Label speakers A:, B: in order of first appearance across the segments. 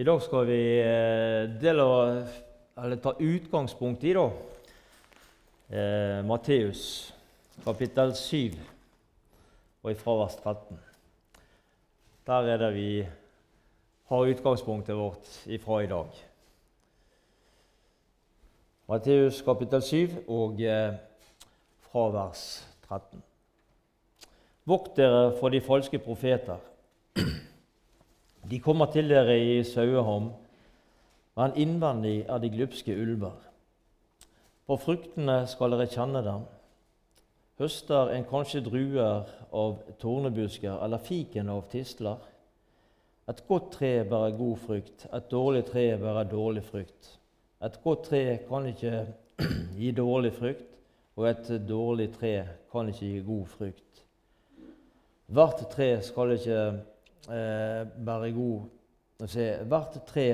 A: I dag skal vi eh, dele, ta utgangspunkt i da, eh, Matteus kapittel 7 og ifra vers 13. Der er det vi har utgangspunktet vårt ifra i dag. Matteus kapittel 7 og eh, fra vers 13. Vokt dere for de falske profeter. De kommer til dere i sauehom, men innvendig er de glupske ulver. På fruktene skal dere kjenne dem. Høster en kanskje druer av tornebusker eller fiken av tisler? Et godt tre bærer god frukt, et dårlig tre bærer dårlig frukt. Et godt tre kan ikke gi dårlig frukt, og et dårlig tre kan ikke gi god frukt. Hvert tre skal ikke eh, bærer god se, Hvert tre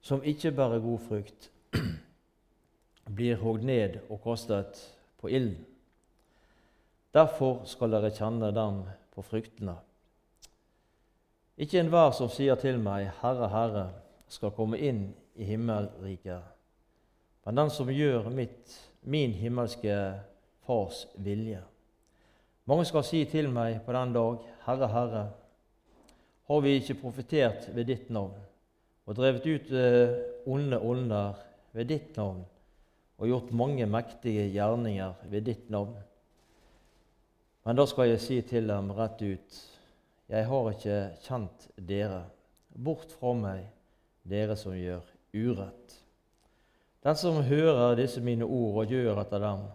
A: som ikke bærer god frukt, blir hogd ned og kastet på ilden. Derfor skal dere kjenne dem på fruktene. Ikke enhver som sier til meg, Herre, Herre, skal komme inn i himmelriket, men den som gjør mitt, min himmelske Fars vilje. Mange skal si til meg på den dag, Herre, Herre, har vi ikke profetert ved ditt navn og drevet ut eh, onde ånder ved ditt navn og gjort mange mektige gjerninger ved ditt navn? Men da skal jeg si til dem rett ut, jeg har ikke kjent dere. Bort fra meg, dere som gjør urett. Den som hører disse mine ord og gjør etter dem,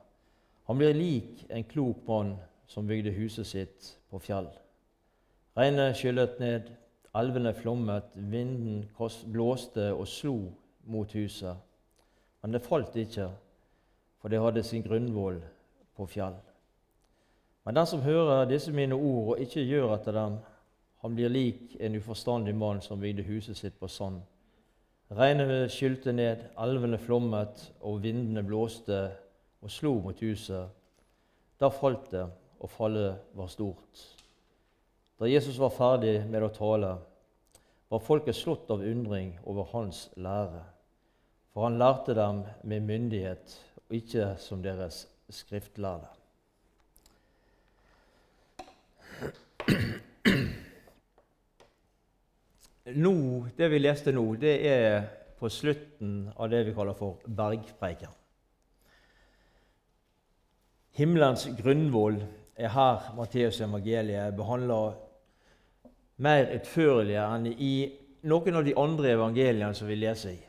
A: han blir lik en klok mann som bygde huset sitt på fjell. Regnet skyllet ned, elvene flommet, vinden blåste og slo mot huset. Men det falt ikke, for det hadde sin grunnvoll på fjell. Men den som hører disse mine ord og ikke gjør etter dem, han blir lik en uforstandig mann som bygde huset sitt på sand. Regnet skylte ned, elvene flommet, og vindene blåste og slo mot huset. Da falt det, og fallet var stort. Da Jesus var ferdig med å tale, var folket slått av undring over hans lære. For han lærte dem med myndighet, og ikke som deres skriftlærde. Nå, Det vi leste nå, det er på slutten av det vi kaller for bergpreiken. Himmelens grunnvoll er her Matteus evangeliet behandler mer utførlige enn i noen av de andre evangeliene som vi leser i.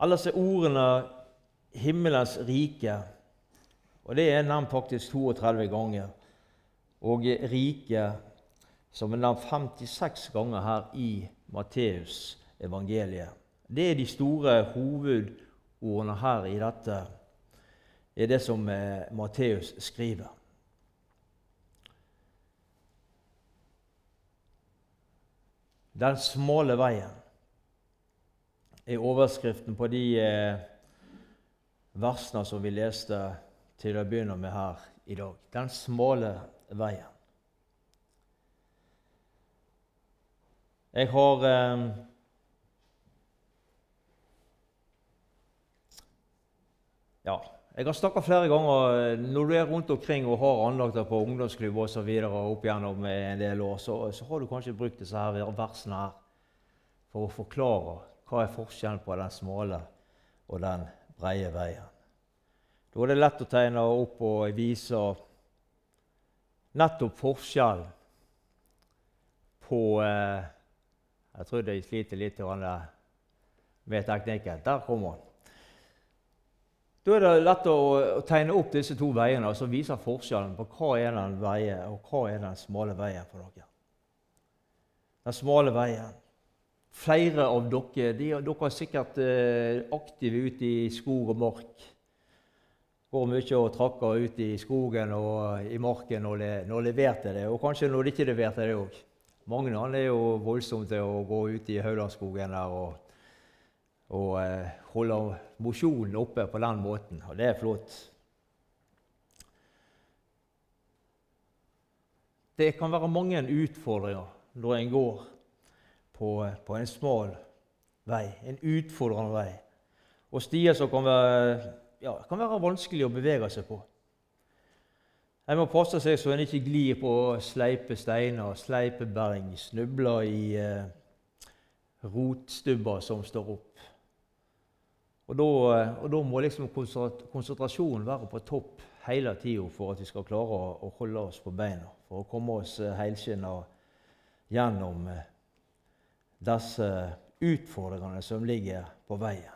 A: Alle disse ordene 'himmelens rike', og det er nevnt faktisk 32 ganger. Og 'rike', som er nevnt 56 ganger her i Matteus evangeliet. Det er de store hovedordene her i dette, er det som eh, Matteus skriver. Den smale veien er overskriften på de eh, versene som vi leste til å begynne med her i dag. Den smale veien. Jeg har eh, Ja, jeg har snakka flere ganger eh, når du er rundt omkring og har andakter på ungdomsklubb osv. opp gjennom en del år, så, så, har du kanskje brukt disse her versene her for å forklare hva er forskjellen på den smale og den breie veien. Da er det lett å tegne opp og vise nettopp forskjellen på eh, Jeg tror de sliter litt med teknikken. Der kommer han. Da er det lett å, å, tegne opp disse to veiene og vise forskjellen på hva er den veien og hva er den smale veien for dere. Den smale veien. Flere av dere de, dere er sikkert eh, aktive ute i skog og mark. Går mye og trakker ut i skogen og i marken når le, når leverte det, og kanskje når de ikke leverte det òg. han er jo voldsom til å gå ut i Haulandskogen der og og eh, holder mosjonen oppe på den måten. Og det er flott. Det kan være mange utfordringer når en går på, på en smal vei, en utfordrende vei. Og stier som kan være, ja, kan være vanskelig å bevege seg på. En må passe seg så en ikke glir på sleipe steiner, sleipe berg, snubler i eh, rotstubber som står opp. Og da, eh, må liksom konsentrasjonen være på topp hele tida for at vi skal klare å, å, holde oss på beina, for å komme oss eh, helskinna gjennom eh, disse utfordringene som ligger på veien.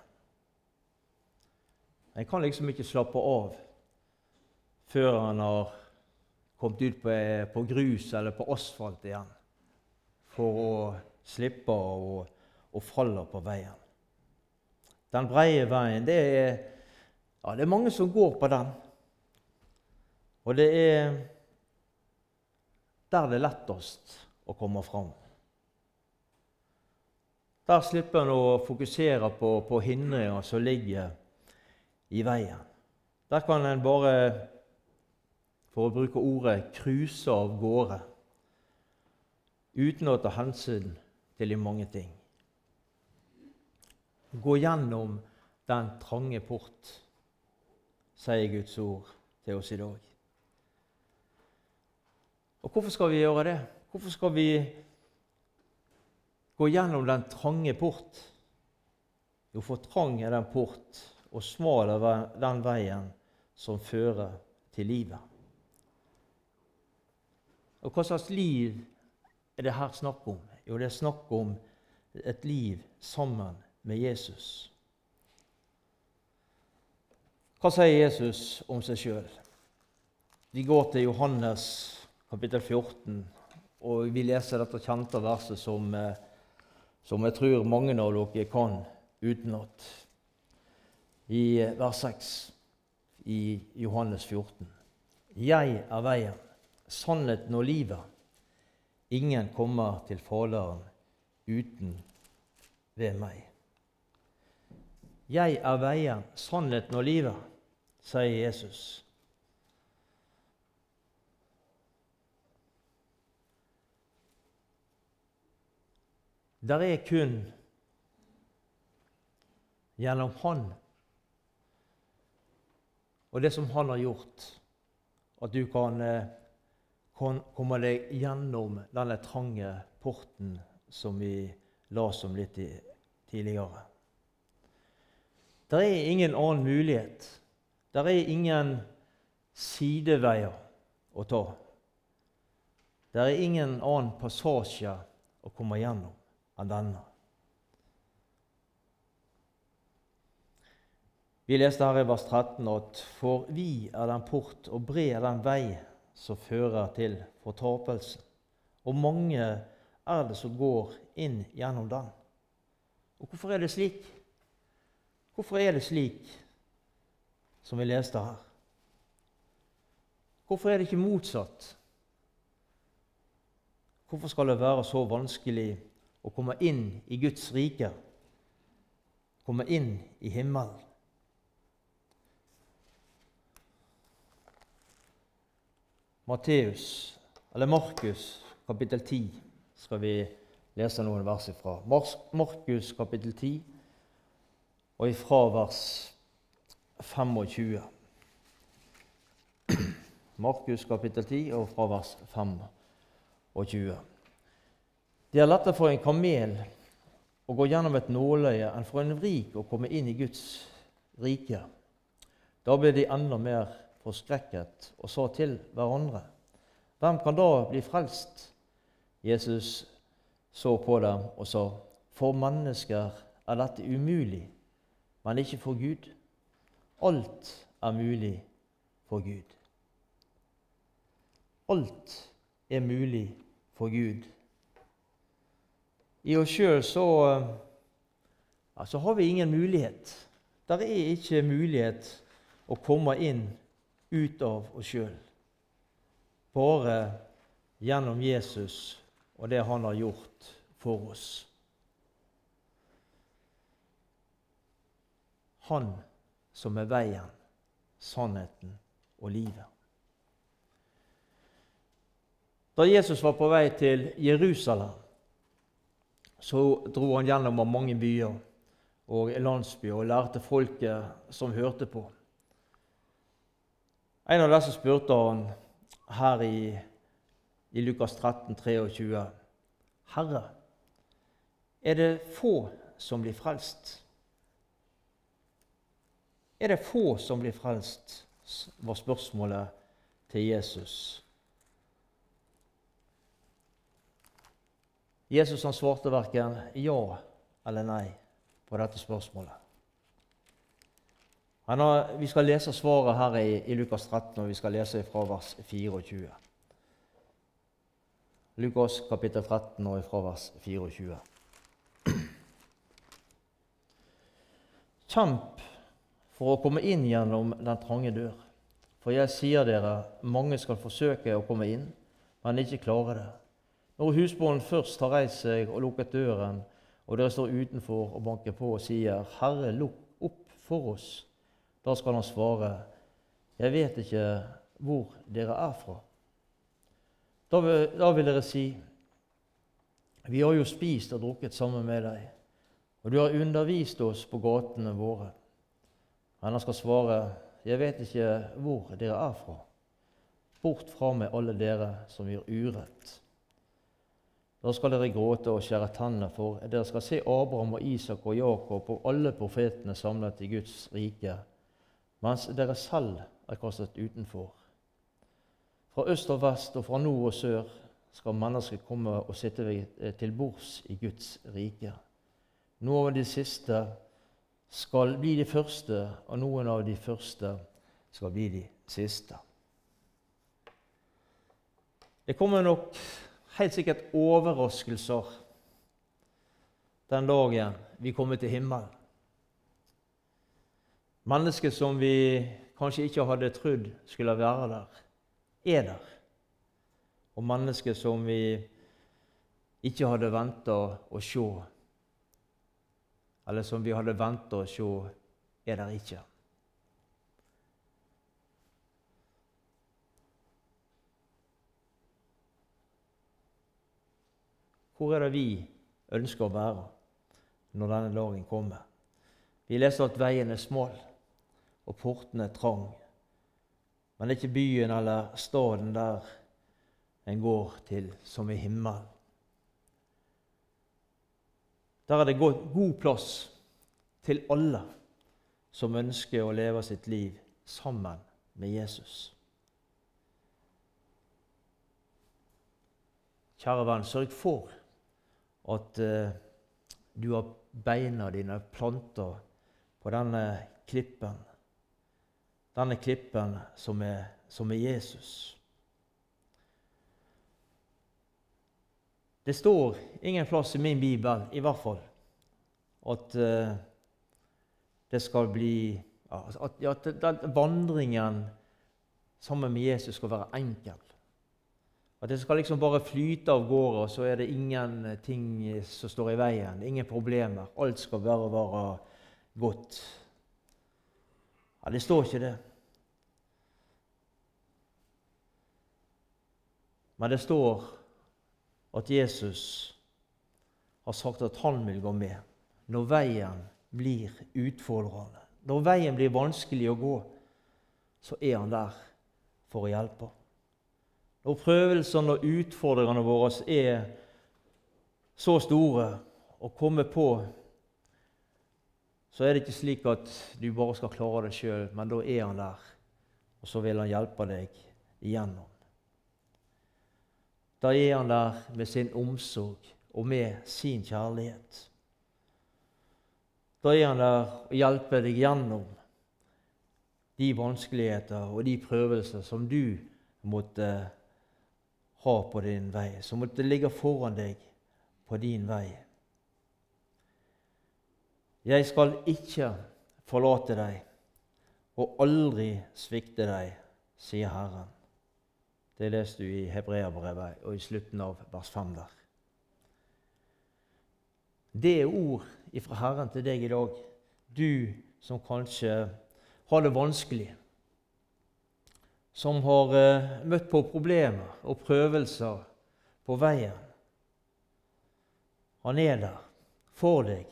A: En kan liksom ikke slappe av før han har kommet ut på, på grus eller på asfalt igjen, for å slippe å, å falle på veien. Den breie veien, det er, ja, det er mange som går på den. Og det er der det er lettest å komme fram. Der slipper en å fokusere på, på hindringer som ligger i veien. Der kan en bare, for å bruke ordet, cruise av gårde uten å ta hensyn til de mange ting. Gå gjennom den trange port, sier Guds ord til oss i dag. Og hvorfor skal vi gjøre det? Hvorfor skal vi gå gjennom den trange port? Jo, for trang er den port og smal er den veien som fører til livet. Og hva slags liv er det her snakk om? Jo, det er snakk om et liv sammen med Jesus. Hva sier Jesus om seg sjøl? Vi går til Johannes kapittel 14, og vi leser dette kjente verset som, eh, som jeg tror mange av dere kan utenat i vers 6 i Johannes 14. Jeg er veien, sannheten og livet. Ingen kommer til Faderen uten ved meg. Jeg er veien, sannheten og livet, sier Jesus. Der er kun gjennom Han og det som han har gjort, at du kan, eh, kan komme deg gjennom denne trange porten som vi las om litt tidligere. Det er ingen annen mulighet. Det er ingen sideveier å ta. Det er ingen annen passasje å komme gjennom enn denne. Vi leste her i vers 13 at for vi er den port, og bred er den vei som fører til fortapelsen. Og mange er det som går inn gjennom den. Og hvorfor er det slik? Hvorfor er det slik som vi leste her? Hvorfor er det ikke motsatt? Hvorfor skal det være så vanskelig å komme inn i Guds rike? Komme inn i himmelen? Matteus, eller Markus kapittel 10 skal vi lese noen vers ifra. Markus kapittel 10 og ifra vers 25. Markus kapittel 10 og fra vers 25. Det er lettere for en kamel å gå gjennom et nåløye enn for en rik å komme inn i Guds rike. Da ble de enda mer forskrekket og sa til hverandre.: Hvem kan da bli frelst? Jesus så på dem og sa, For mennesker er dette umulig, men ikke for Gud. Alt er mulig for Gud. Alt er mulig for Gud. I oss sjøl så, ja, så har vi ingen mulighet. Der er ikke mulighet å komme inn ut av oss sjøl. Bare gjennom Jesus og det han har gjort for oss. Han som er veien, sannheten og livet. Da Jesus var på vei til Jerusalem, så dro han gjennom mange byer og landsbyer og lærte folket som hørte på. En av disse spurte han her i, i Lukas 13, 23. Herre, er det få som blir frelst? Er det få som blir frelst? var spørsmålet til Jesus. Jesus han svarte verken ja eller nei på dette spørsmålet. Har, vi skal lese svaret her i, i, Lukas 13, og vi skal lese fra vers 24. Lukas kapittel 13 og fra vers 24. Kjemp for å komme inn gjennom den trange dør. For jeg sier dere, mange skal forsøke å komme inn, men ikke klare det. Når husbonden først har reist seg og lukket døren, og dere står utenfor og banker på og sier, 'Herre, lukk opp for oss', da skal han svare, 'Jeg vet ikke hvor dere er fra'. Da vil, da vil dere si, 'Vi har jo spist og drukket sammen med deg', og du har undervist oss på gatene våre. Men han skal svare, 'Jeg vet ikke hvor dere er fra'. Bort fra meg, alle dere som gjør urett. Da skal dere gråte og skjære tenner, for dere skal se Abraham og Isak og Jakob og alle profetene samlet i Guds rike, mens dere selv er kastet utenfor. Fra øst og vest og fra nord og sør skal mennesker komme og sitte til bords i Guds rike. Noen av de siste skal bli de første, og noen av de første skal bli de siste. Det kommer nok helt sikkert overraskelser den dagen vi kommer til himmelen. Mennesker som vi kanskje ikke hadde trodd skulle være der, er der. Og mennesker som vi ikke hadde venta å se, eller som vi hadde venta å se, er der ikke. Hvor er det vi ønsker å være når denne dagen kommer? Vi leser at veien er smal og portene er trang. Men det er ikke byen eller staden der en går til, som i himmelen. Der er det god plass til alle som ønsker å leve sitt liv sammen med Jesus. Kjære venn, sørg for at uh, du har beina dine planta på denne klippen. Denne klippen som er, som er Jesus. Det står ingen plass i min bibel, i hvert fall, at uh, det skal bli At, at, den vandringen sammen med Jesus skal være enkel. At det skal liksom bare flyte av gårde, og så er det ingenting som står i veien. Ingen problemer. Alt skal bare være godt. Ja, Det står ikke det. Men det står at Jesus har sagt at han vil gå med når veien blir utfordrende. Når veien blir vanskelig å gå, så er han der for å hjelpe. Når prøvelsene og utfordringene våre er så store å komme på, så er det ikke slik at du bare skal klare det sjøl, men da er han der, og så vil han hjelpe deg igjennom. Da er han der med sin omsorg og med sin kjærlighet. Da er han der og hjelper deg gjennom de vanskeligheter og de prøvelser som du måtte ha på din vei, som måtte ligge foran deg på din vei. Jeg skal ikke forlate deg og aldri svikte deg, sier Herren. Det leste du i Hebreabrevet og i slutten av vers 5 der. Det er ord fra Herren til deg i dag, du som kanskje har det vanskelig som har eh, møtt på problemer og prøvelser på veien. Han er der for deg,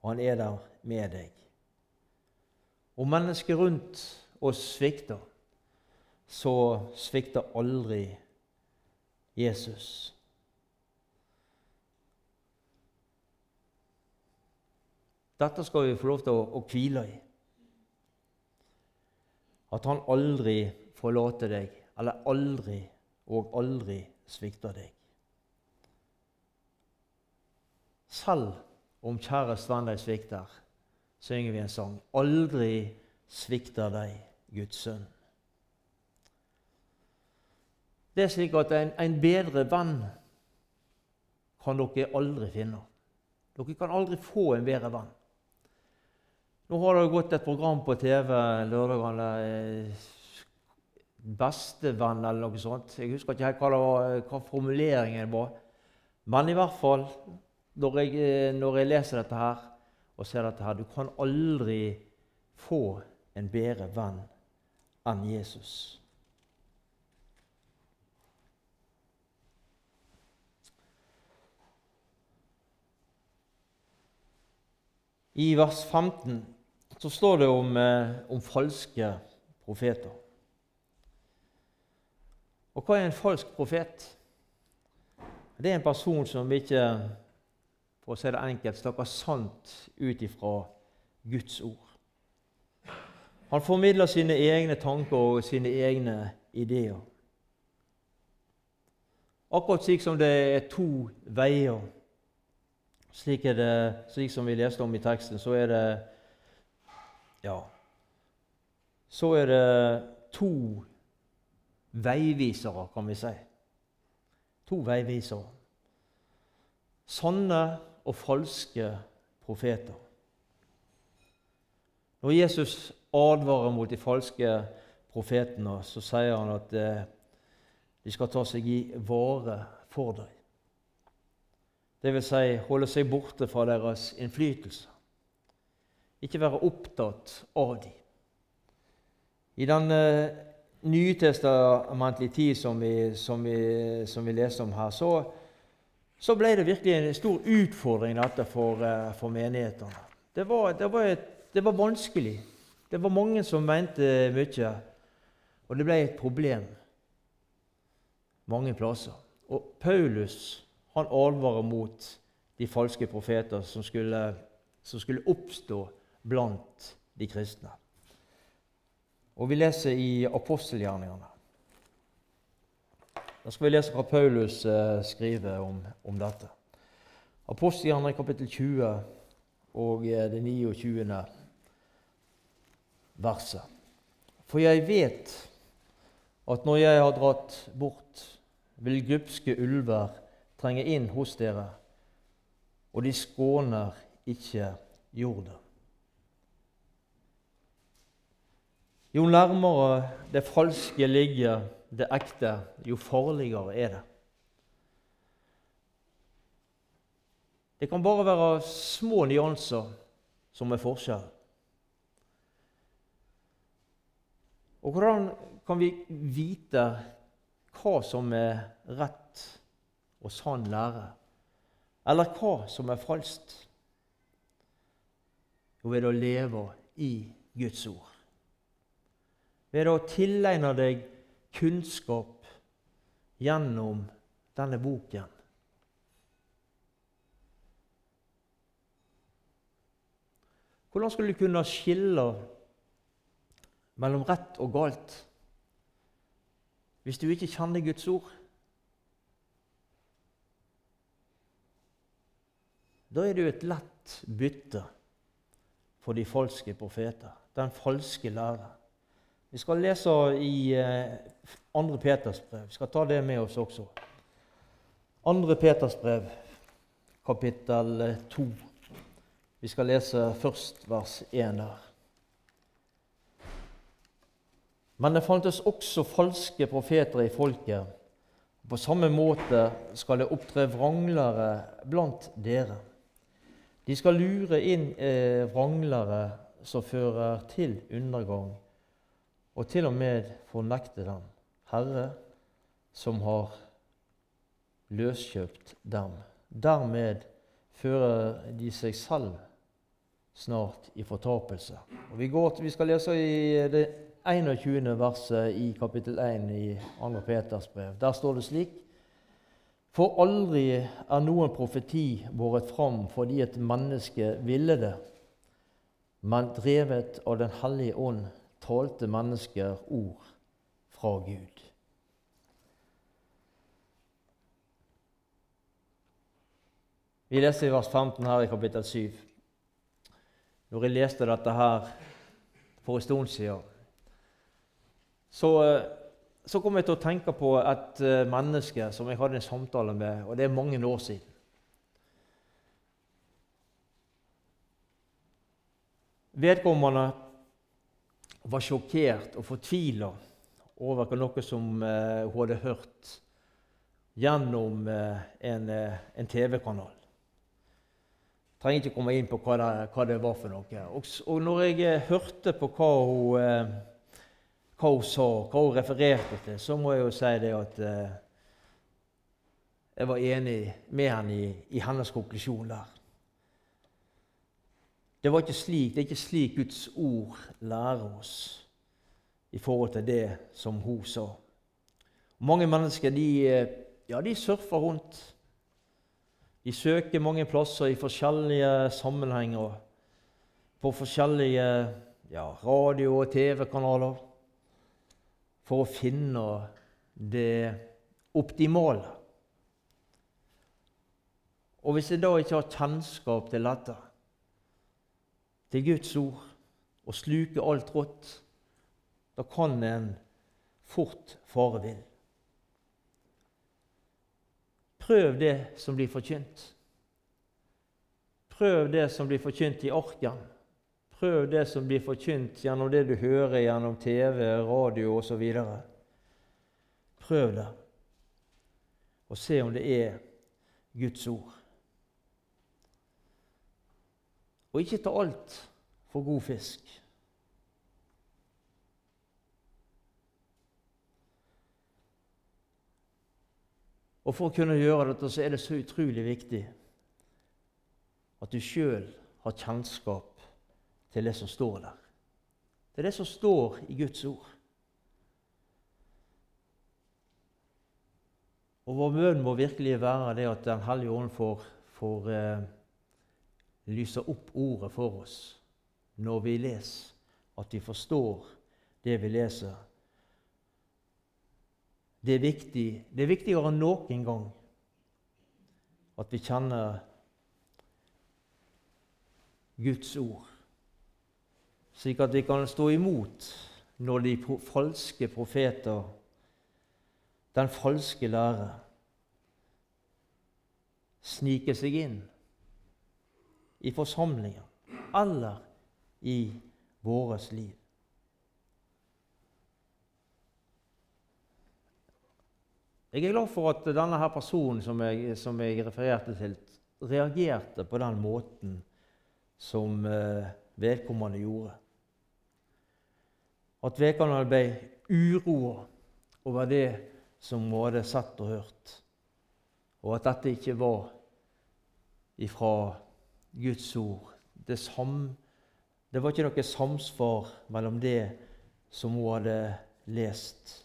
A: og han er der med deg. Og mennesker rundt oss svikter, så svikter aldri Jesus. Dette skal vi få lov til å, å hvile i. At han aldri forlater deg, eller aldri og aldri svikter deg. Selv om kjære venn deg svikter, synger vi en sang. Aldri svikter deg Guds sønn. Det er slik at en, en bedre venn kan dere aldri finne. Dere kan aldri få en bedre venn. Nå har det gått et program på TV lørdagene eh, Bestevenn eller noe sånt. Jeg husker ikke helt hva, var, hva formuleringen var. Men i hvert fall, når jeg, eh, når jeg, leser dette her og ser dette her Du kan aldri få en bedre venn enn Jesus. I vers 15 så står det om, eh, om, falske profeter. Og hva er en falsk profet? Det er en person som ikke for å si det enkelt, snakker sant ut ifra Guds ord. Han formidler sine egne tanker og sine egne ideer. Akkurat slik som det er to veier slik, det, slik som vi leste om i teksten, så er det Ja. Så er det to veivisere, kan vi si. To veivisere. Sanne og falske profeter. Når Jesus advarer mot de falske profetene, så sier han at eh, de skal ta seg i vare for deg. Dvs. Si, holde seg borte fra deres innflytelse. Ikke være opptatt av dem. I den uh, nytestamentlige tid som vi, som, vi, som vi, leser om her, så, så, ble det virkelig en stor utfordring dette for, uh, for menighetene. Det var, det, var et, det var, vanskelig. Det var mange som mente mye. Og det ble et problem mange plasser. Og Paulus han advarer mot de falske profeter som skulle, som skulle oppstå blant de kristne. Og Vi leser i apostelgjerningene. Da skal vi lese hva Paulus eh, skriver om, om dette. Apostelgjerningene kapittel 20 og eh, det 29. verset. For jeg vet at når jeg har dratt bort, vil glupske ulver trenger inn hos dere, og de skåner ikke jorda. Jo nærmere det falske ligger det ekte, jo farligere er det. Det kan bare være små nyanser som er forskjell. Og hvordan kan vi vite hva som er rett og sann lære, eller hva som er falskt? Jo, ved å leve i Guds ord. Ved å tilegne deg kunnskap gjennom denne boken. Hvordan skulle du kunne skille mellom rett og galt hvis du ikke kjenner Guds ord? Da er det jo et lett bytte for de falske profeter, den falske lære. Vi skal lese i eh, 2. Peters brev. Vi skal ta det med oss også. 2. Peters brev, kapittel 2. Vi skal lese først vers 1 der. Men det fantes også falske profeter i folket. På samme måte skal det opptre vranglere blant dere. De skal lure inn eh, vranglere som fører til undergang, og til og med fornekte dem. Herre, som har løskjøpt dem. Dermed fører de seg selv snart i fortapelse. Og vi, går, vi skal lese i det 21. verset i kapittel 1 i 2. Peters brev. Der står det slik For aldri er noen profeti båret fram fordi et menneske ville det, men drevet av Den hellige ånd talte mennesker ord fra Gud. Vi leser i vers 15 her i kapittel 7. Når jeg leste dette her for en stund siden, så, så kom jeg til å tenke på et eh, menneske som jeg hadde en samtale med, og det er mange år siden. Vedkommende var sjokkert og fortvila over noe som uh, hun hadde hørt gjennom uh, en, en TV-kanal trenger ikke komme inn på hva det, hva det var for noe. Og, og, når jeg eh, hørte på hva hun, eh, hva hun, sa, hva hun refererte til, så må jeg jo si det at eh, jeg var enig med henne i, i, hennes konklusjon der. Det, var ikke slik, det er ikke slik Guds ord lærer oss i forhold til det som hun sa. Mange mennesker de, eh, ja, de surfer rundt de søker mange plasser i forskjellige sammenhenger, på forskjellige ja, radio- og TV-kanaler, for å finne det optimale. Og hvis jeg da ikke har kjennskap til dette, til Guds ord, og sluker alt rått, da kan en fort fare vill. Prøv det som blir forkynt. Prøv det som blir forkynt i orken. Prøv det som blir forkynt gjennom det du hører gjennom TV, radio osv. Prøv det, og se om det er Guds ord. Og ikke ta alt for god fisk. Og For å kunne gjøre dette så er det så utrolig viktig at du sjøl har kjennskap til det som står der. Er det som står i Guds ord. Og Vår bønn må virkelig være det at Den hellige ånd får, får eh, lyse opp ordet for oss når vi leser, at vi forstår det vi leser det er, viktig, det er viktigere enn noen gang at vi kjenner Guds ord, slik at vi kan stå imot når de falske profeter, den falske lære, sniker seg inn i forsamlinger eller i vårt liv. Jeg er glad for at denne her personen som jeg, som jeg refererte til, reagerte på den måten som eh, vedkommende gjorde. At vedkommende ble uroa over det som hun hadde sett og hørt, og at dette ikke var ifra Guds ord. Det, sam, det var ikke noe samsvar mellom det som hun hadde lest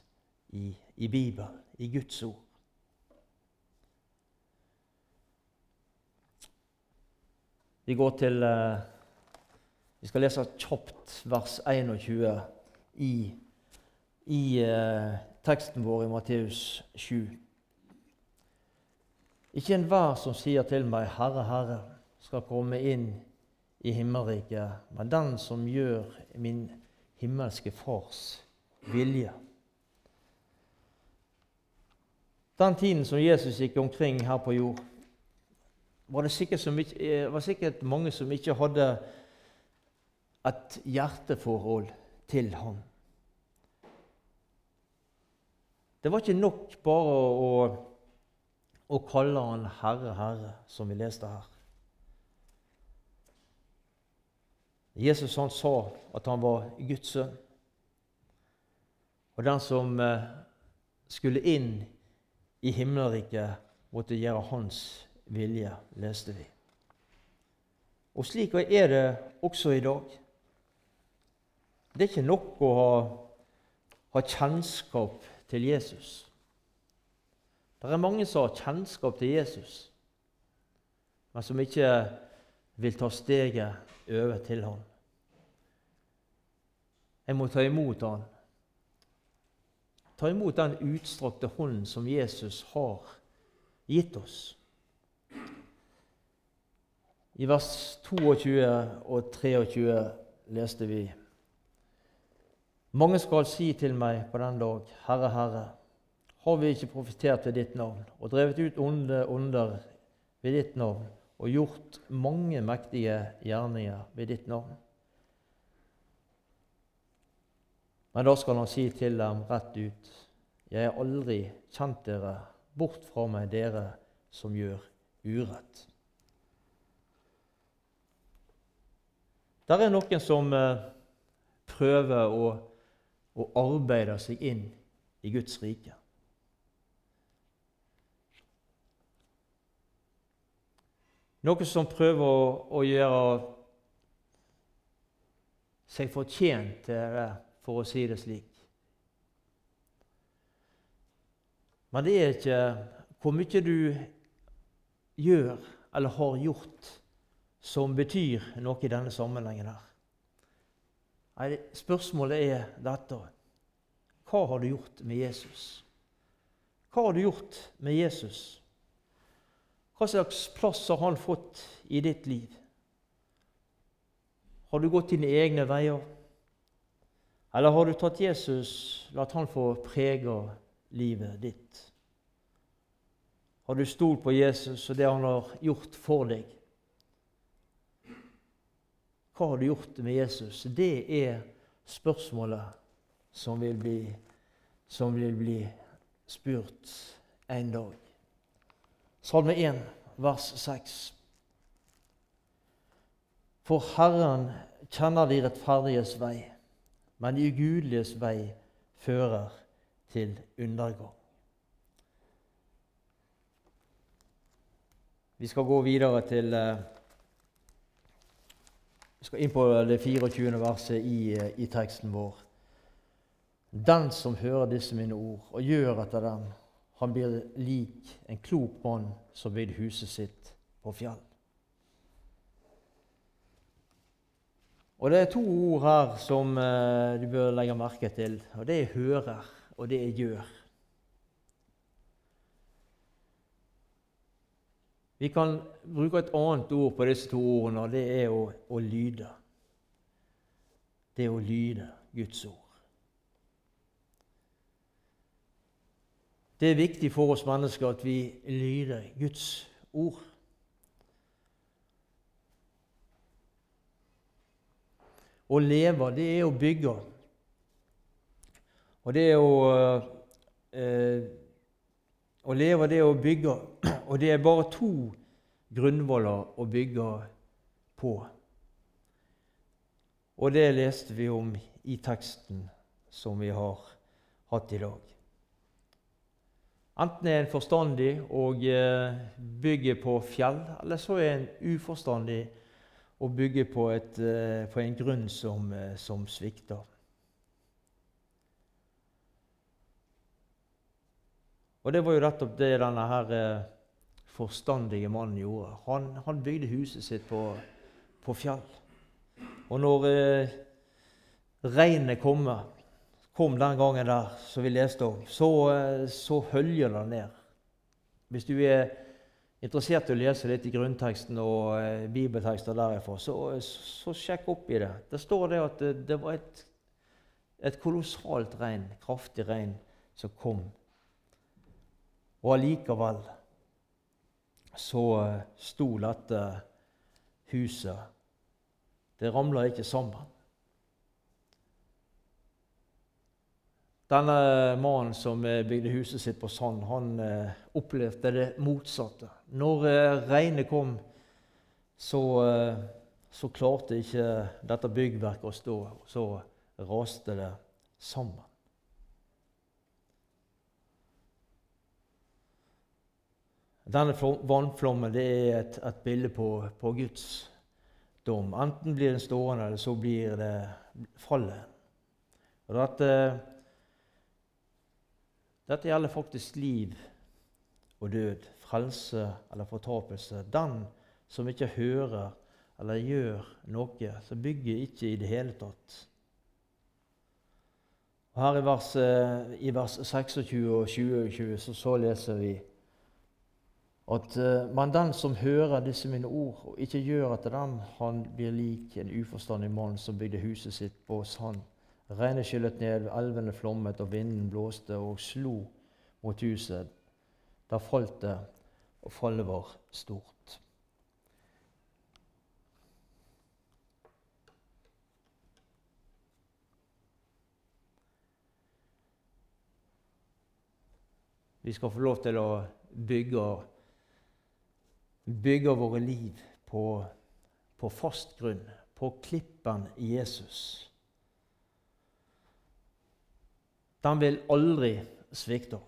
A: i, i Bibelen i Guds ord. Vi går til eh, Vi skal lese kjapt vers 21 i, i eh, teksten vår i Matteus 7. Ikke enhver som sier til meg, 'Herre, Herre', skal komme inn i himmelriket, men den som gjør min himmelske Fars vilje. Den tiden som Jesus gikk omkring her på jord, var det sikkert, ikke, eh, var sikkert mange som ikke hadde et hjerteforhold til ham. Det var ikke nok bare å, å kalle han Herre, Herre, som vi leste her. Jesus han sa at han var Guds sønn. Og den som eh, skulle inn i himmelriket måtte gjøre hans vilje, leste vi. Og slik er det også i dag. Det er ikke nok å ha, ha kjennskap til Jesus. Det er mange som har kjennskap til Jesus, men som ikke vil ta steget over til ham. Jeg må ta imot ham. Ta imot den utstrakte hånden som Jesus har gitt oss. I vers 22 og 23 leste vi Mange skal si til meg på den dag, Herre, Herre, har vi ikke profetert ved ditt navn og drevet ut onde onder ved ditt navn og gjort mange mektige gjerninger ved ditt navn? Men da skal han si til dem rett ut.: Jeg har aldri kjent dere, bort fra meg, dere som gjør urett. Der er noen som eh, prøver å, å arbeide seg inn i Guds rike. Noe som prøver å, å gjøre seg fortjent til det for å si det slik. Men det er ikke hvor mye du gjør eller har gjort, som betyr noe i denne sammenhengen. her. Nei, Spørsmålet er dette Hva har du gjort med Jesus? Hva har du gjort med Jesus? Hva slags plass har han fått i ditt liv? Har du gått dine egne veier? Eller har du tatt Jesus, latt han få prege livet ditt? Har du stolt på Jesus og det han har gjort for deg? Hva har du gjort med Jesus? Det er spørsmålet som vil bli, som vil bli spurt en dag. Salme 1, vers 6. For Herren kjenner de rettferdiges vei men de ugudeliges vei fører til undergang. Vi skal gå videre til eh, Vi skal inn på det 24. verset i, eh, i teksten vår. Den som hører disse mine ord og gjør etter dem, han blir lik en klok mann som vil huset sitt på fjell. Og Det er to ord her som uh, du bør legge merke til. og Det er 'hører', og det er 'gjør'. Vi kan bruke et annet ord på disse to ordene, og det er å, å lyde. Det er å lyde Guds ord. Det er viktig for oss mennesker at vi lyder Guds ord. Å leve, det er å bygge. Og det er å eh, Å leve, det å bygge. Og det er bare to grunnvoller å bygge på. Og det leste vi om i teksten som vi har hatt i dag. Enten er en forstandig og eh, bygger på fjell, eller så er en uforstandig og bygge på, et, eh, på en grunn som, eh, som, svikter. Og Det var jo nettopp det denne her eh, forstandige mannen gjorde. Han, han bygde huset sitt på, på fjell. Og når eh, regnet kom, kom den gangen der som vi leste om, så, så høljer det ned. Hvis du er interessert i å lese litt i grunnteksten og eh, bibeltekster derifra, så, så, sjekk opp i det. Det står det at det, det var et, et kolossalt regn, kraftig regn, som kom. Og allikevel så eh, sto dette huset Det ramla ikke sammen. Denne mannen som eh, bygde huset sitt på sand, han eh, opplevde det motsatte. Når regnet kom, så, så klarte ikke dette byggverket å stå. Så raste det sammen. Denne vannflommen det er et, et bilde på, på, Guds dom. Enten blir den stående, eller så blir det fallet. Og dette, dette gjelder faktisk liv og død, frelse eller fortapelse. Den som ikke hører eller gjør noe, som bygger ikke i det hele tatt. Og Her i vers, i vers 26 og 20, så, så leser vi at man men den som hører disse mine ord og ikke gjør etter dem, han blir lik en uforstandig mann som bygde huset sitt på sand. Regnet skyllet ned, elvene flommet, og vinden blåste og slo mot huset. Da falt det, og fallet var stort. Vi skal få lov til å bygge bygger våre liv på, på fast grunn, på klippen Jesus. Den vil aldri svikte.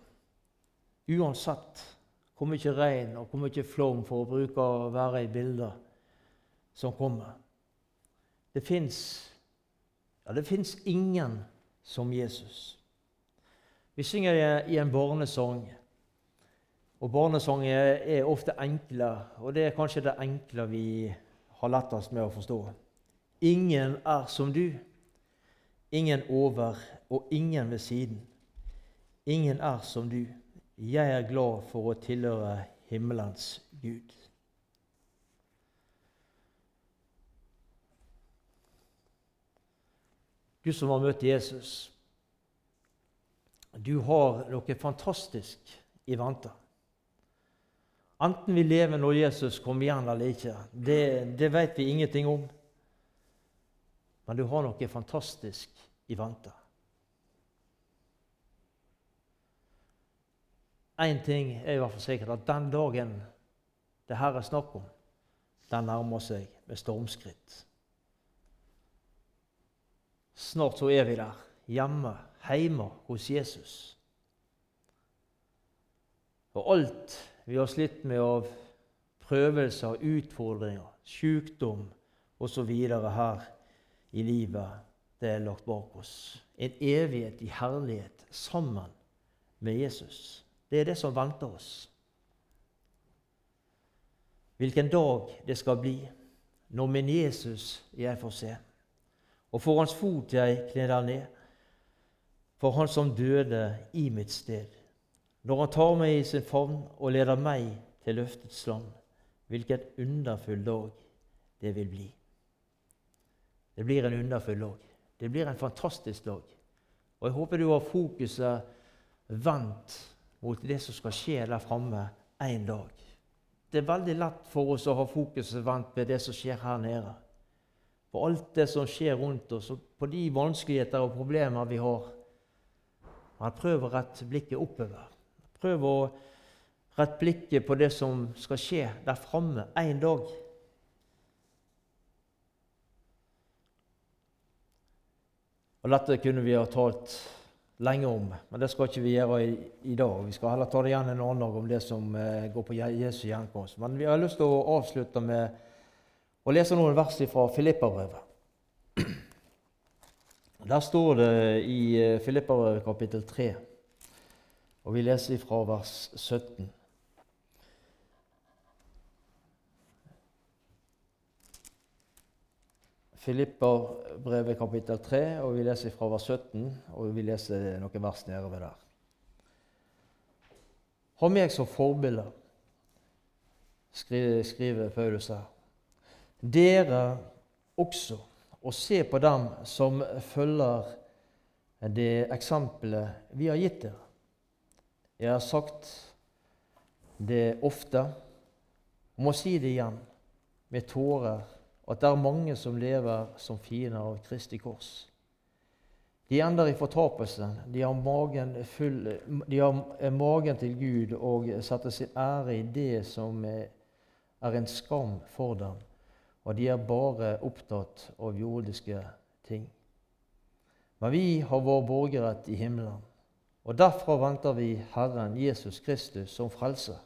A: Uansett hvor mye regn og hvor mye flom, for å bruke å være i bilder, som kommer. Det fins ja, det fins ingen som Jesus. Vi synger i en barnesang og barnesanger er ofte enkle, og det er kanskje det enkle vi har lettest med å forstå. Ingen er som du, ingen over og ingen ved siden. Ingen er som du. Jeg er glad for å tilhøre himmelens Gud. Du som har møtt Jesus, du har noe fantastisk i vente. Enten vi lever når Jesus kommer igjen eller ikke, det, det vet vi ingenting om. Men du har noe fantastisk i vente. Én ting er i hvert fall sikkert, at den dagen det her er snakk om, den nærmer seg med stormskritt. Snart så er vi der, hjemme, hjemme hos Jesus. Og alt vi har slitt med av prøvelser, utfordringer, sykdom osv. her i livet. Det er lagt bak oss. En evighet i herlighet sammen med Jesus. Det er det som venter oss. Hvilken dag det skal bli når min Jesus jeg får se. Og for hans fot jeg kner ned, for han som døde i mitt sted. Når han tar meg i sin favn og leder meg til løftets land, hvilken underfull dag det vil bli. Det blir en underfull dag. Det blir en fantastisk dag. Og Jeg håper du har fokuset vendt mot det som skal skje der framme en dag. Det er veldig lett for oss å ha fokuset vendt ved det som skjer her nede. På alt det som skjer rundt oss, og på de vanskeligheter og problemer vi har. Men prøv å rette blikket oppover. Prøv å rette blikket på det som skal skje der framme en dag. Og Dette kunne vi ha talt lenge om, men det skal ikke vi gjøre i, i dag. Vi skal heller ta det igjen en annen dag om det som eh, går på Jesu gjenkomst. Men vi har lyst til å avslutte med å lese noen vers fra Filippabrevet. Der står det i Filippabrevet Filipperbrevet kapittel 3 og vi leser ifra vers 17. Filipperbrevet kapittel 3, og vi leser fra vers 17, og vi leser noen vers nedover der. Ha meg som forbilde, skriver, skriver Paulus her. Dere også, og se på dem som følger det eksempelet vi har gitt dere. Jeg har sagt det ofte, og må si det igjen med tårer, at det er mange som lever som fiender av Kristi kors. De ender i fortapelsen. De har magen, full, de har magen til Gud og setter sin ære i det som er en skam for dem. Og de er bare opptatt av jordiske ting. Men vi har vår borgerrett i himmelen. Og Derfra venter vi Herren Jesus Kristus som frelser.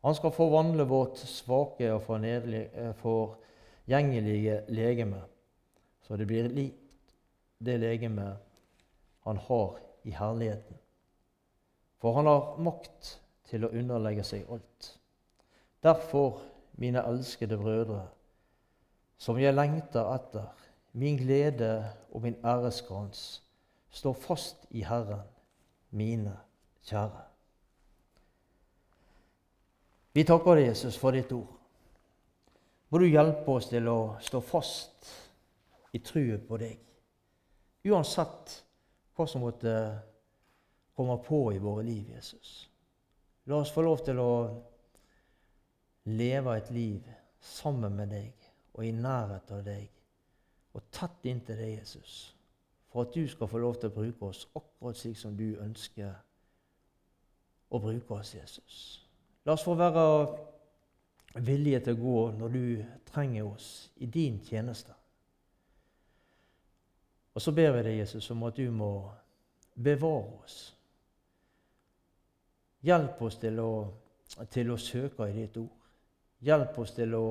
A: Han skal forvandle vårt svake og forgjengelige legeme, så det blir likt det legeme han har i herligheten. For han har makt til å underlegge seg alt. Derfor, mine elskede brødre, som jeg lengter etter, min glede og min æreskrans, står fast i Herren, mine kjære. Vi takker deg, Jesus, for ditt ord. Må du hjelpe oss til å stå fast i truet på deg, uansett hva som måtte komme på i våre liv, Jesus. La oss få lov til å leve et liv sammen med deg og i nærhet av deg og tett inntil deg, Jesus, for at du skal få lov til å bruke oss akkurat slik som du ønsker å bruke oss, Jesus. La oss få være villige til å gå når du trenger oss i din tjeneste. Og så ber vi deg, Jesus, om at du må bevare oss. Hjelp oss til å, til å søke i ditt ord. Hjelp oss til å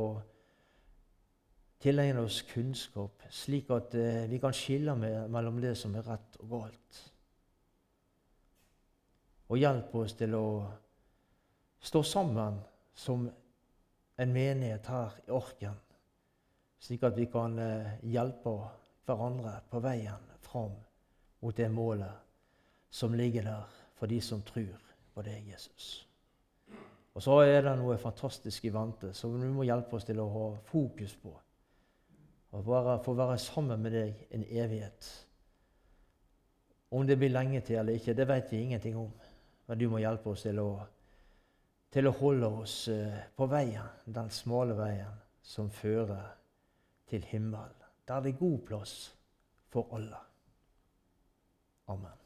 A: tilegne oss kunnskap, slik at eh, vi kan skille mellom det som er rett og galt. Og hjelp oss til å stå sammen som en menighet her i Orken, slik at vi kan eh, hjelpe hverandre på veien fram mot det målet som ligger der for de som tror på deg, Jesus. Og så er det noe fantastisk i vente som du må hjelpe oss til å ha fokus på. Og bare få være sammen med deg en evighet. Om det blir lenge til eller ikke, det vet vi ingenting om. Men du må hjelpe oss til å, til å holde oss eh, på veien, den smale veien som fører til himmelen der det er god plass for alle. Amen.